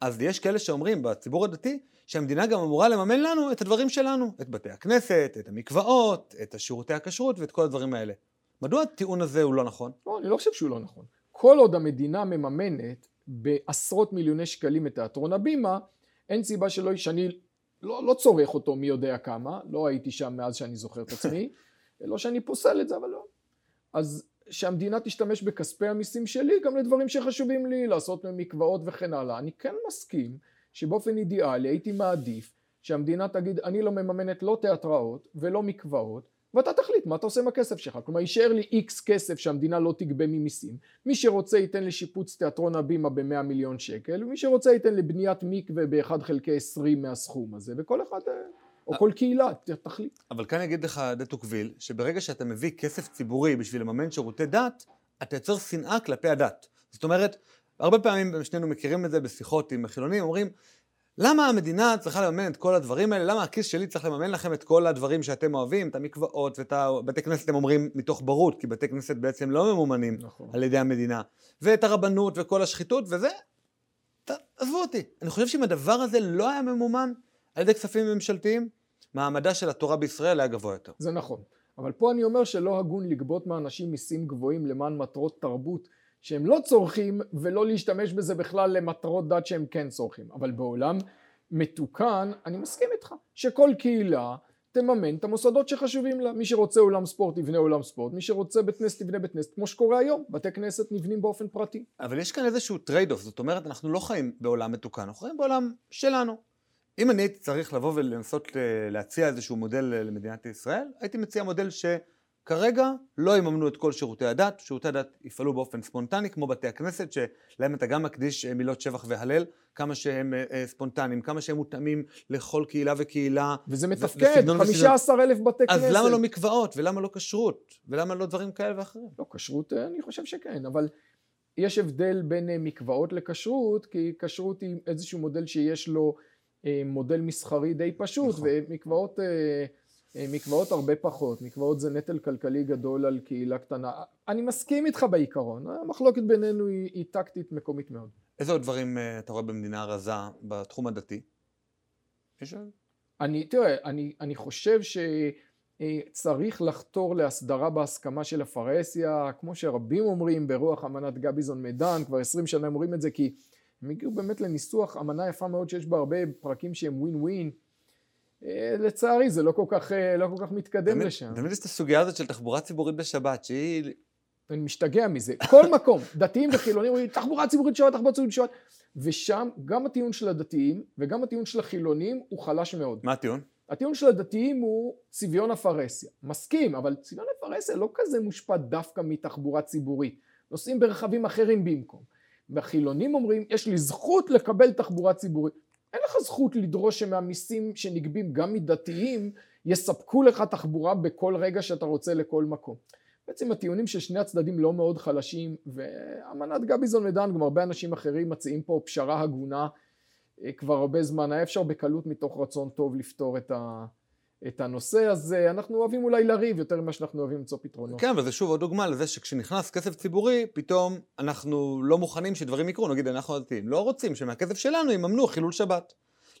אז יש כאלה שאומרים בציבור הדתי שהמדינה גם אמורה לממן לנו את הדברים שלנו, את בתי הכנסת, את המקוואות, את השירותי הכשרות ואת כל הדברים האלה. מדוע הטיעון הזה הוא לא נכון? לא, אני לא חושב שהוא לא נכון. כל עוד המדינה מממנת בעשרות מיליוני שקלים את תיאטרון הבימה, אין סיבה שלא, שאני לא, לא צורך אותו מי יודע כמה, לא הייתי שם מאז שאני זוכר את עצמי, לא שאני פוסל את זה, אבל לא. אז שהמדינה תשתמש בכספי המיסים שלי גם לדברים שחשובים לי, לעשות מקוואות וכן הלאה. אני כן מסכים שבאופן אידיאלי הייתי מעדיף שהמדינה תגיד אני לא מממנת לא תיאטראות ולא מקוואות ואתה תחליט מה אתה עושה עם הכסף שלך. כלומר, יישאר לי איקס כסף שהמדינה לא תגבה ממיסים. מי שרוצה ייתן לשיפוץ תיאטרון הבימה ב-100 מיליון שקל, ומי שרוצה ייתן לבניית מקווה ב-1 חלקי 20 מהסכום הזה, וכל אחד, אה, או כל קהילה, תחליט. אבל כאן יגיד לך דה טוקוויל, שברגע שאתה מביא כסף ציבורי בשביל לממן שירותי דת, אתה יוצר שנאה כלפי הדת. זאת אומרת, הרבה פעמים שנינו מכירים את זה בשיחות עם החילונים, אומרים, למה המדינה צריכה לממן את כל הדברים האלה? למה הכיס שלי צריך לממן לכם את כל הדברים שאתם אוהבים, את המקוואות ואת הבתי כנסת, אתם אומרים מתוך בורות, כי בתי כנסת בעצם לא ממומנים נכון. על ידי המדינה, ואת הרבנות וכל השחיתות, וזה, עזבו אותי. אני חושב שאם הדבר הזה לא היה ממומן על ידי כספים ממשלתיים, מעמדה של התורה בישראל היה גבוה יותר. זה נכון. אבל פה אני אומר שלא הגון לגבות מאנשים מיסים גבוהים למען מטרות תרבות שהם לא צורכים ולא להשתמש בזה בכלל למטרות דת שהם כן צורכים. אבל בעולם מתוקן אני מסכים איתך שכל קהילה תממן את המוסדות שחשובים לה. מי שרוצה אולם ספורט יבנה אולם ספורט, מי שרוצה בית כנסת יבנה בית כנסת, כמו שקורה היום, בתי כנסת נבנים באופן פרטי. אבל יש כאן איזשהו trade off, זאת אומרת אנחנו לא חיים בעולם מתוקן, אנחנו חיים בעולם שלנו. אם אני הייתי צריך לבוא ולנסות אה, להציע איזשהו מודל אה, למדינת ישראל, הייתי מציע מודל שכרגע לא יממנו את כל שירותי הדת, שירותי הדת יפעלו באופן ספונטני, כמו בתי הכנסת, שלהם אתה גם מקדיש אה, מילות שבח והלל, כמה שהם ספונטניים, כמה שהם מותאמים לכל קהילה וקהילה. וזה מתפקד, 15 אלף בתי אז כנסת. אז למה לא מקוואות, ולמה לא כשרות, ולמה לא דברים כאלה ואחרים? לא, כשרות אני חושב שכן, אבל יש הבדל בין מקוואות לכשרות, כי כשרות היא איזשהו מודל שיש לו אה, מודל מסחרי די פשוט, נכון. ומקוואות אה, אה, מקוואות הרבה פחות, מקוואות זה נטל כלכלי גדול על קהילה קטנה. אני מסכים איתך בעיקרון, המחלוקת בינינו היא, היא טקטית מקומית מאוד. איזה עוד דברים אתה רואה במדינה רזה בתחום הדתי? יש אני, תראה, אני, אני חושב שצריך לחתור להסדרה בהסכמה של הפרהסיה, כמו שרבים אומרים ברוח אמנת גביזון מדן, כבר עשרים שנה אומרים את זה כי הם הגיעו באמת לניסוח אמנה יפה מאוד שיש בה הרבה פרקים שהם ווין ווין. אה, לצערי זה לא כל כך, אה, לא כל כך מתקדם תמיד, לשם. תמיד יש את הסוגיה הזאת של תחבורה ציבורית בשבת, שהיא... אני משתגע מזה. כל מקום, דתיים וחילונים אומרים תחבורה ציבורית בשבת, תחבורה ציבורית בשבת. ושם גם הטיעון של הדתיים וגם הטיעון של החילונים הוא חלש מאוד. מה הטיעון? הטיעון של הדתיים הוא צביון הפרהסיה. מסכים, אבל צביון הפרהסיה לא כזה מושפע דווקא מתחבורה ציבורית. נוסעים ברכבים אחרים במקום. והחילונים אומרים, יש לי זכות לקבל תחבורה ציבורית. אין לך זכות לדרוש שמהמיסים שנגבים גם מדתיים יספקו לך תחבורה בכל רגע שאתה רוצה לכל מקום. בעצם הטיעונים של שני הצדדים לא מאוד חלשים ואמנת גביזון ודן גם הרבה אנשים אחרים מציעים פה פשרה הגונה אה, כבר הרבה זמן היה אפשר בקלות מתוך רצון טוב לפתור את, ה, את הנושא הזה, אנחנו אוהבים אולי לריב יותר ממה שאנחנו אוהבים למצוא פתרונות. כן, וזה שוב עוד דוגמה לזה שכשנכנס כסף ציבורי, פתאום אנחנו לא מוכנים שדברים יקרו, נגיד אנחנו הדתיים, לא רוצים שמהכסף שלנו יממנו חילול שבת.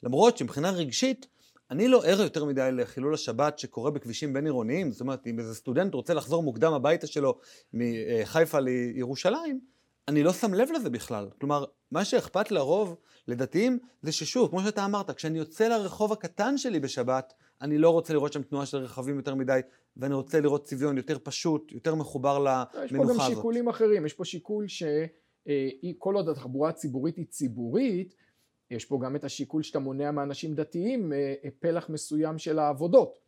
למרות שמבחינה רגשית, אני לא ער יותר מדי לחילול השבת שקורה בכבישים בין עירוניים, זאת אומרת, אם איזה סטודנט רוצה לחזור מוקדם הביתה שלו מחיפה לירושלים, אני לא שם לב לזה בכלל. כלומר, מה שאכפת לרוב, לדתיים, זה ששוב, כמו שאתה אמרת, כשאני יוצא לרחוב הקטן שלי בשבת, אני לא רוצה לראות שם תנועה של רכבים יותר מדי, ואני רוצה לראות צביון יותר פשוט, יותר מחובר למנוחה הזאת. יש פה גם הזאת. שיקולים אחרים, יש פה שיקול שכל עוד התחבורה הציבורית היא ציבורית, יש פה גם את השיקול שאתה מונע מאנשים דתיים אה, פלח מסוים של העבודות.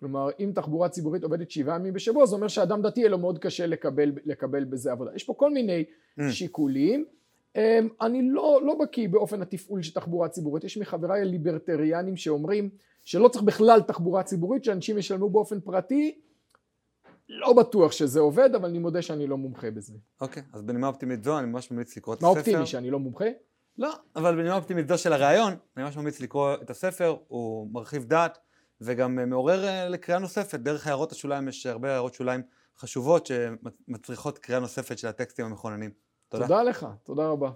כלומר, אם תחבורה ציבורית עובדת שבעה ימים בשבוע, זה אומר שאדם דתי יהיה לו מאוד קשה לקבל, לקבל בזה עבודה. יש פה כל מיני mm. שיקולים. אמ, אני לא, לא בקיא באופן התפעול של תחבורה ציבורית, יש מחבריי הליברטריאנים שאומרים שלא צריך בכלל תחבורה ציבורית, שאנשים ישלמו באופן פרטי, לא בטוח שזה עובד, אבל אני מודה שאני לא מומחה בזה. אוקיי, okay, אז בנימה אופטימית זו, אני ממש ממליץ לקרוא את הספר. מה אופטימי, שאני לא מומחה? לא, אבל בנימה אופטימית זו של הרעיון, אני ממש ממליץ לקרוא את הספר, הוא מרחיב דעת, וגם מעורר אה, לקריאה נוספת, דרך הערות השוליים יש הרבה הערות שוליים חשובות שמצריכות קריאה נוספת של הטקסטים המכוננים. תודה. תודה לך, תודה רבה.